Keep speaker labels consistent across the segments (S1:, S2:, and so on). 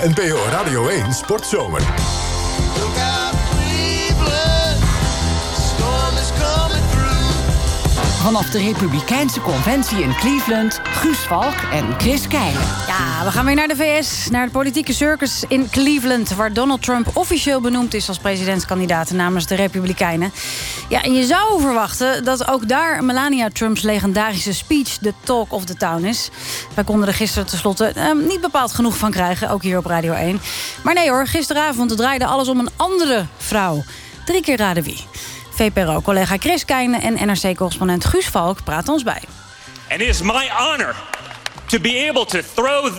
S1: De NPO Radio 1 Sportzomer.
S2: Vanaf de Republikeinse Conventie in Cleveland, Guus Valk en Chris Keijnen.
S3: Ja, we gaan weer naar de VS, naar het politieke circus in Cleveland... waar Donald Trump officieel benoemd is als presidentskandidaat namens de Republikeinen. Ja, en je zou verwachten dat ook daar Melania Trumps legendarische speech... de talk of the town is. Wij konden er gisteren tenslotte eh, niet bepaald genoeg van krijgen, ook hier op Radio 1. Maar nee hoor, gisteravond draaide alles om een andere vrouw. Drie keer raden wie. VPRO-collega Chris Keijnen en NRC-correspondent Guus Valk praten ons bij.
S4: And it is my honor to be able to throw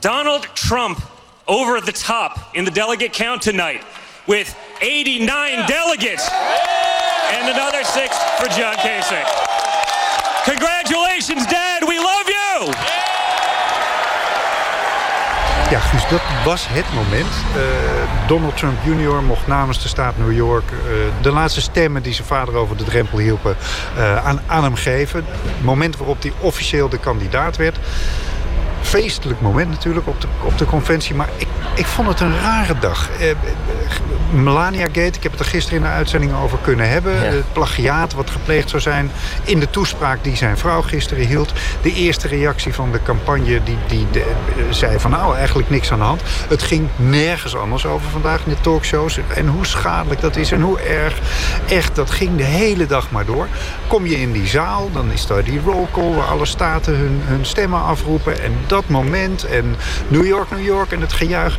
S4: Donald Trump over the top in the delegate count tonight with 89 delegates and another six for John Kasich. Congratulations, Dad.
S5: Ja, Guus, dat was het moment. Uh, Donald Trump Jr. mocht namens de staat New York... Uh, de laatste stemmen die zijn vader over de drempel hielpen uh, aan, aan hem geven. Het moment waarop hij officieel de kandidaat werd feestelijk moment natuurlijk op de, op de conventie. Maar ik, ik vond het een rare dag. Eh, Melania Gate, ik heb het er gisteren in de uitzending over kunnen hebben. Het plagiaat wat gepleegd zou zijn in de toespraak die zijn vrouw gisteren hield. De eerste reactie van de campagne die, die de, zei van nou eigenlijk niks aan de hand. Het ging nergens anders over vandaag in de talkshows. En hoe schadelijk dat is en hoe erg. Echt, dat ging de hele dag maar door. Kom je in die zaal, dan is daar die roll call waar alle staten hun, hun stemmen afroepen. En dat moment en New York, New York en het gejuich.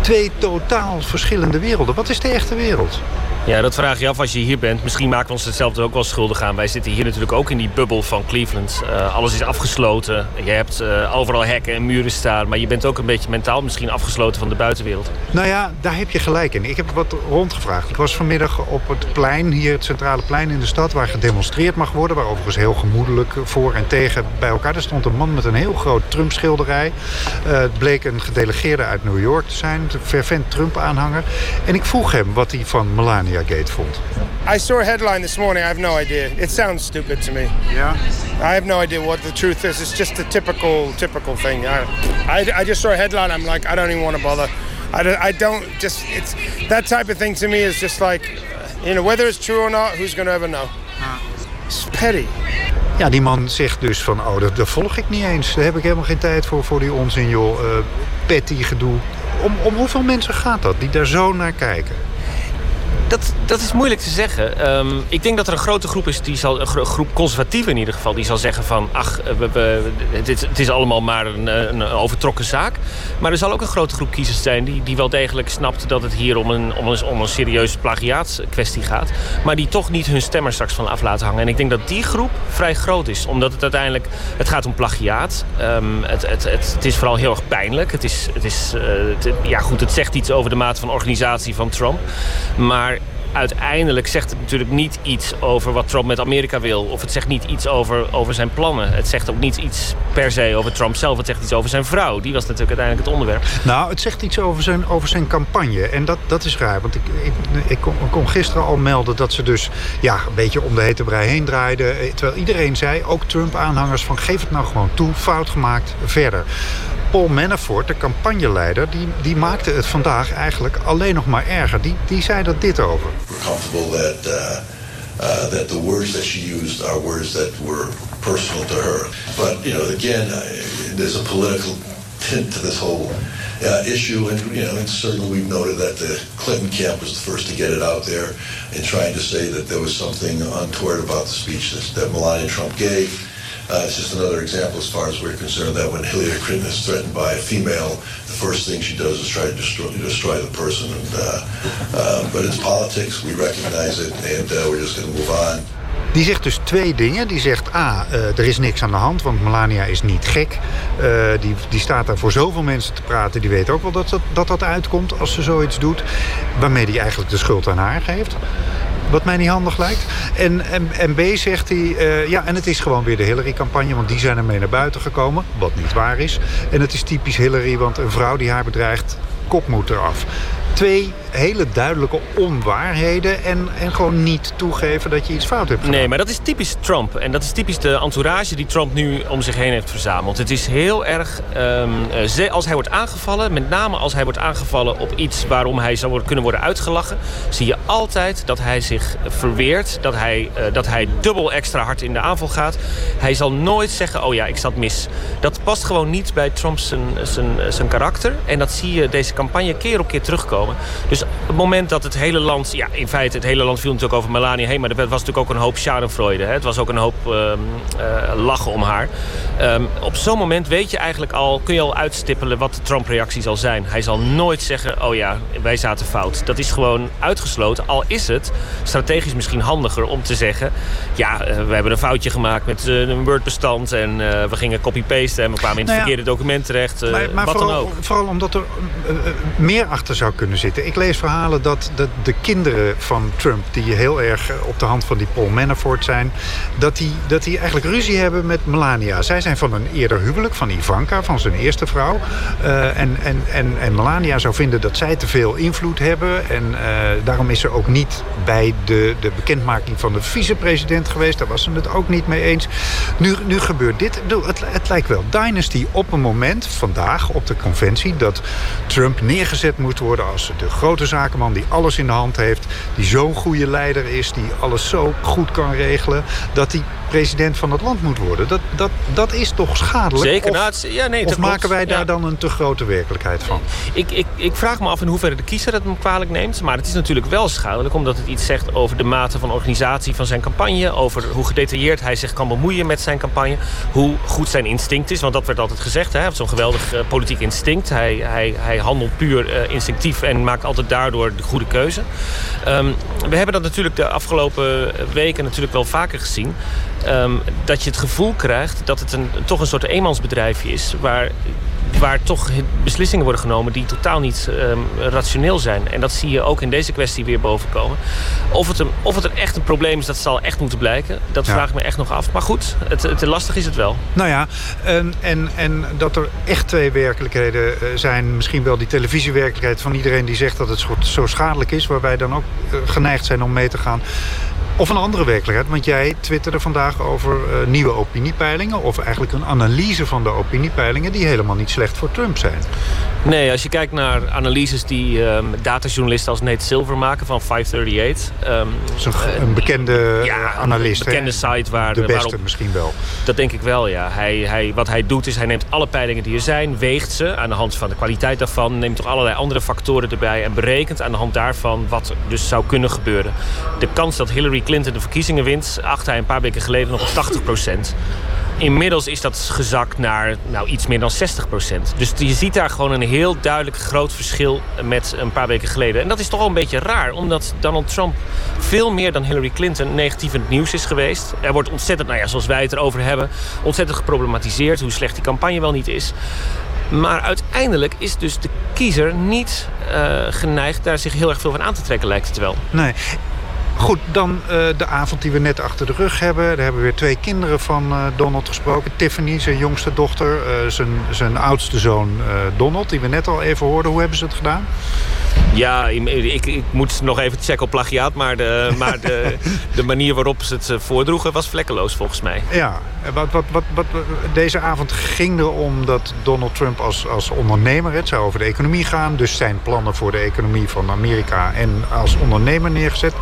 S5: Twee totaal verschillende werelden. Wat is de echte wereld?
S6: Ja, dat vraag je af als je hier bent. Misschien maken we ons hetzelfde ook wel schuldig aan. Wij zitten hier natuurlijk ook in die bubbel van Cleveland. Uh, alles is afgesloten. Je hebt uh, overal hekken en muren staan. Maar je bent ook een beetje mentaal misschien afgesloten van de buitenwereld.
S5: Nou ja, daar heb je gelijk in. Ik heb wat rondgevraagd. Ik was vanmiddag op het plein, hier het centrale plein in de stad... waar gedemonstreerd mag worden. Waar overigens heel gemoedelijk voor en tegen bij elkaar. Er stond een man met een heel groot Trump-schilderij. Uh, het bleek een gedelegeerde uit New York te zijn. Een fervent Trump-aanhanger. En ik vroeg hem wat hij van Melania Gate vond.
S7: I saw a headline this morning. I have no idea. It sounds stupid to me.
S5: Yeah.
S7: I have no idea what the truth is. It's just a typical, typical thing. I, I, I just saw a headline. I'm like, I don't even want to bother. I don't, I don't just. It's that type of thing to me is just like, you know, whether it's true or not, who's going to ever know? It's petty.
S5: Ja, die man zegt dus van, oh, dat, dat, volg ik niet eens. Daar heb ik helemaal geen tijd voor, voor die onzin, joh. Uh, petty gedoe. Om, om hoeveel mensen gaat dat, die daar zo naar kijken?
S6: Dat, dat is moeilijk te zeggen. Um, ik denk dat er een grote groep is, die zal, een groep conservatieven in ieder geval... die zal zeggen van, ach, we, we, het, het, is allemaal maar een, een, overtrokken zaak. Maar er zal ook een grote groep kiezers zijn... die, die wel degelijk snapt dat het hier om een, om een, om een serieuze plagiaatskwestie gaat. Maar die toch niet hun stemmer straks van af laten hangen. En ik denk dat die groep vrij groot is. Omdat het uiteindelijk, het gaat om plagiaat. Um, het, het, het, is vooral heel erg pijnlijk. Het is, het is, het, ja goed, het zegt iets over de mate van organisatie van Trump. Maar uiteindelijk zegt het natuurlijk niet iets over wat Trump met Amerika wil. Of het zegt niet iets over, over zijn plannen. Het zegt ook niet iets per se over Trump zelf. Het zegt iets over zijn vrouw. Die was natuurlijk uiteindelijk het onderwerp.
S5: Nou, het zegt iets over zijn, over zijn campagne. En dat, dat is raar. Want ik, ik, ik, kon, gisteren al melden dat ze dus ja, een beetje om de hete brei heen draaiden. Eh, terwijl iedereen zei, ook Trump-aanhangers, van geef het nou gewoon toe. Fout gemaakt, verder. Paul Manafort, de campagneleider, die, die maakte het vandaag eigenlijk alleen nog maar erger. Die, die zei er dit over.
S8: We're comfortable that, uh, uh, that the words that she used are words that were personal to her. But, you know, again, there's a political tint to this whole uh, issue. And, you know, and certainly we've noted that the Clinton camp was the first to get it out there in trying to say that there was something untoward about the speech that, that Melania Trump gave. Uh, it's just another example, as far as we're concerned, that when Hillary Clinton is threatened by a female, the first thing she does is try to destroy, destroy the person. And, uh, uh, but it's politics. We recognize it, and uh, we're just going to move on.
S5: Die zegt dus twee dingen. Die zegt, A, uh, er is niks aan de hand, want Melania is niet gek. Uh, die, die staat daar voor zoveel mensen te praten. Die weet ook wel dat dat, dat dat uitkomt als ze zoiets doet. Waarmee hij eigenlijk de schuld aan haar geeft. Wat mij niet handig lijkt. En, en, en B zegt hij, uh, ja, en het is gewoon weer de Hillary-campagne... want die zijn ermee naar buiten gekomen, wat niet waar is. En het is typisch Hillary, want een vrouw die haar bedreigt, kop moet eraf. Twee hele duidelijke onwaarheden... en, en gewoon niet toegeven dat je iets fout hebt gedaan.
S6: Nee, maar dat is typisch Trump. En dat is typisch de entourage die Trump nu om zich heen heeft verzameld. Het is heel erg... Um, als hij wordt aangevallen, met name als hij wordt aangevallen op iets... waarom hij zou kunnen worden uitgelachen... zie je altijd dat hij zich verweert. Dat hij, uh, dat hij dubbel extra hard in de aanval gaat. Hij zal nooit zeggen, oh ja, ik zat mis. Dat past gewoon niet bij Trump zijn, zijn karakter. En dat zie je deze campagne keer op keer terugkomen. Dus op het moment dat het hele land... Ja, in feite, het hele land viel natuurlijk over Melania heen... maar er was natuurlijk ook een hoop schadenfreude. Hè? Het was ook een hoop uh, uh, lachen om haar. Um, op zo'n moment weet je eigenlijk al... kun je al uitstippelen wat de Trump-reactie zal zijn. Hij zal nooit zeggen, oh ja, wij zaten fout. Dat is gewoon uitgesloten. Al is het strategisch misschien handiger om te zeggen... ja, uh, we hebben een foutje gemaakt met een Word-bestand... en we gingen copy-pasten en we kwamen in het nou ja, verkeerde document terecht.
S5: maar, maar
S6: wat
S5: vooral,
S6: dan ook.
S5: vooral omdat er meer achter zou zitten. Ik lees verhalen dat de, de kinderen van Trump... die heel erg op de hand van die Paul Manafort zijn... dat die, dat die eigenlijk ruzie hebben met Melania. Zij zijn van een eerder huwelijk, van Ivanka, van zijn eerste vrouw. Uh, en, en, en, en Melania zou vinden dat zij te veel invloed hebben. En uh, daarom is ze ook niet bij de, de bekendmaking van de vicepresident geweest. Daar was ze het ook niet mee eens. Nu, nu gebeurt dit. Het, het lijkt wel Dynasty op een moment, vandaag op de conventie... dat Trump neergezet moet worden als de grote zakenman die alles in de hand heeft... die zo'n goede leider is, die alles zo goed kan regelen... dat hij president van het land moet worden. Dat, dat, dat is toch schadelijk?
S6: Zeker.
S5: Of,
S6: nou, het, ja, nee,
S5: of maken wij daar ja. dan een te grote werkelijkheid van?
S6: Ik, ik, ik vraag me af in hoeverre de kiezer het hem kwalijk neemt. Maar het is natuurlijk wel schadelijk omdat het iets zegt over de mate van organisatie van zijn campagne. Over hoe gedetailleerd hij zich kan bemoeien met zijn campagne. Hoe goed zijn instinct is. Want dat werd altijd gezegd. Hij heeft zo'n geweldig uh, politiek instinct. Hij, hij, hij handelt puur uh, instinctief en maakt altijd daardoor de goede keuze. Um, we hebben dat natuurlijk de afgelopen weken natuurlijk wel vaker gezien. Um, dat je het gevoel krijgt dat het een, toch een soort eenmansbedrijfje is... waar, waar toch beslissingen worden genomen die totaal niet um, rationeel zijn. En dat zie je ook in deze kwestie weer bovenkomen. Of het, een, of het een echt een probleem is, dat zal echt moeten blijken. Dat ja. vraag ik me echt nog af. Maar goed, het, het, lastig is het wel.
S5: Nou ja, en, en, en dat er echt twee werkelijkheden zijn... misschien wel die televisiewerkelijkheid van iedereen die zegt dat het zo schadelijk is... waar wij dan ook geneigd zijn om mee te gaan... Of een andere werkelijkheid, want jij twitterde vandaag over uh, nieuwe opiniepeilingen... of eigenlijk een analyse van de opiniepeilingen... die helemaal niet slecht voor Trump zijn.
S6: Nee, als je kijkt naar analyses die um, datajournalisten als Nate Silver maken van 538... Um,
S5: dat is een, een bekende
S6: ja,
S5: analist.
S6: Een bekende site waar...
S5: De beste
S6: waarop,
S5: misschien wel.
S6: Dat denk ik wel, ja. Hij, hij, wat hij doet is, hij neemt alle peilingen die er zijn... weegt ze aan de hand van de kwaliteit daarvan... neemt toch allerlei andere factoren erbij... en berekent aan de hand daarvan wat dus zou kunnen gebeuren. De kans dat Hillary Clinton de verkiezingen wint... acht hij een paar weken geleden nog op 80 procent. Inmiddels is dat gezakt naar nou, iets meer dan 60 procent. Dus je ziet daar gewoon een heel duidelijk groot verschil met een paar weken geleden. En dat is toch wel een beetje raar, omdat Donald Trump veel meer dan Hillary Clinton negatief in het nieuws is geweest. Er wordt ontzettend, nou ja, zoals wij het erover hebben, ontzettend geproblematiseerd hoe slecht die campagne wel niet is. Maar uiteindelijk is dus de kiezer niet uh, geneigd daar zich heel erg veel van aan te trekken, lijkt het wel.
S5: Nee. Goed, dan uh, de avond die we net achter de rug hebben. Daar hebben we weer twee kinderen van uh, Donald gesproken. Tiffany, zijn jongste dochter, uh, zijn, zijn oudste zoon Donald... die we net al even hoorden. Hoe hebben ze het gedaan?
S6: Ja, ik, ik moet nog even checken op plagiaat... maar, de, maar de, de manier waarop ze het voordroegen was vlekkeloos volgens mij.
S5: Ja, wat, wat, wat, wat, deze avond ging er om dat Donald Trump als, als ondernemer... het zou over de economie gaan... dus zijn plannen voor de economie van Amerika... en als ondernemer neergezet.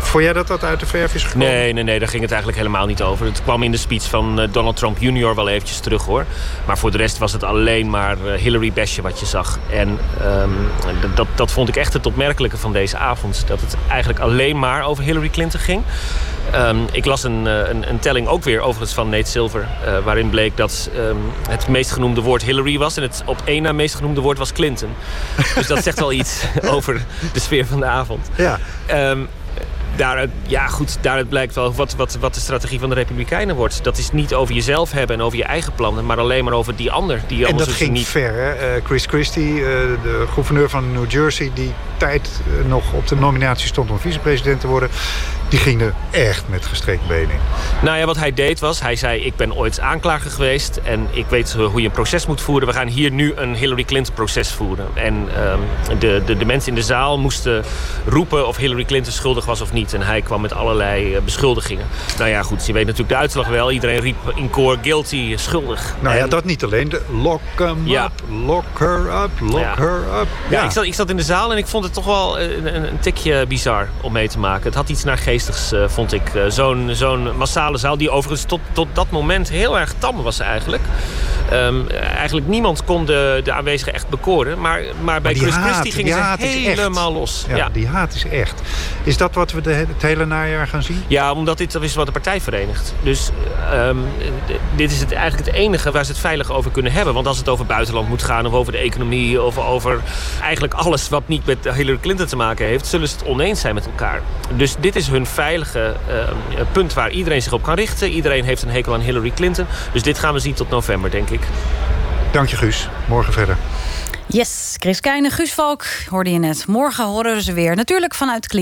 S5: Vond jij dat dat uit de verf is gekomen?
S6: Nee, nee, nee, daar ging het eigenlijk helemaal niet over. Het kwam in de speech van Donald Trump junior wel eventjes terug, hoor. Maar voor de rest was het alleen maar Hillary Besje wat je zag. En um, dat, dat vond ik echt het opmerkelijke van deze avond. Dat het eigenlijk alleen maar over Hillary Clinton ging. Um, ik las een, een, een, telling ook weer overigens van Nate Silver... Uh, waarin bleek dat um, het meest genoemde woord Hillary was... en het op één na meest genoemde woord was Clinton. dus dat zegt wel iets over de sfeer van de avond.
S5: Ja.
S6: Um, daaruit, ja goed, daaruit blijkt wel wat, wat, wat de strategie van de Republikeinen wordt. Dat is niet over jezelf hebben en over je eigen plannen... maar alleen maar over die ander. Die
S5: en dat ging
S6: niet...
S5: ver, hè? Uh, Chris Christie, uh, de gouverneur van New Jersey... die tijd uh, nog op de nominatie stond om vicepresident te worden... die ging er echt met gestrekt benen in.
S6: Nou ja, wat hij deed was, hij zei... ik ben ooit aanklager geweest en ik weet hoe je een proces moet voeren. We gaan hier nu een Hillary Clinton-proces voeren. En um, de, de, de mensen in de zaal moesten roepen of Hillary Clinton schuldig was of niet. En hij kwam met allerlei uh, beschuldigingen. Nou ja, goed, je weet natuurlijk de uitslag wel. Iedereen riep in koor guilty, schuldig.
S5: Nou ja, dat niet alleen. De lock hem
S6: Ja.
S5: up, lock her up, lock
S6: Ja.
S5: her up.
S6: Ja, ik, zat, ik zat in de zaal en ik vond het toch wel eh, een, een, een tikje bizar om mee te maken. Het had iets eh vond ik. Eh, Zo'n zo'n massale zaal die overigens tot, tot dat moment heel erg tam was eigenlijk. Ehm, eigenlijk niemand kon de, de aanwezigen echt bekoren. Maar, maar bij
S5: die
S6: Chris Christie gingen
S5: die
S6: ze helemaal los.
S5: Ja,
S6: Ja.
S5: die haat is echt. Is dat wat we de, het hele najaar gaan zien?
S6: Ja, omdat dit is wat de partij verenigt. Dus ehm, dit is het, eigenlijk het enige waar ze het veilig over kunnen hebben. Want als het over buitenland moet gaan, of over de economie... of over eigenlijk alles wat niet met Hillary Clinton te maken heeft... zullen ze het oneens zijn met elkaar. Dus dit is hun veilige ehm, punt waar iedereen zich op kan richten. Iedereen heeft een hekel aan Hillary Clinton. Dus dit gaan we zien tot november, denk ik.
S5: Dank je, Guus. Morgen verder.
S3: Yes, Chris Keijne, Guus Valk, hoorde je net. Morgen horen we ze weer. Natuurlijk vanuit.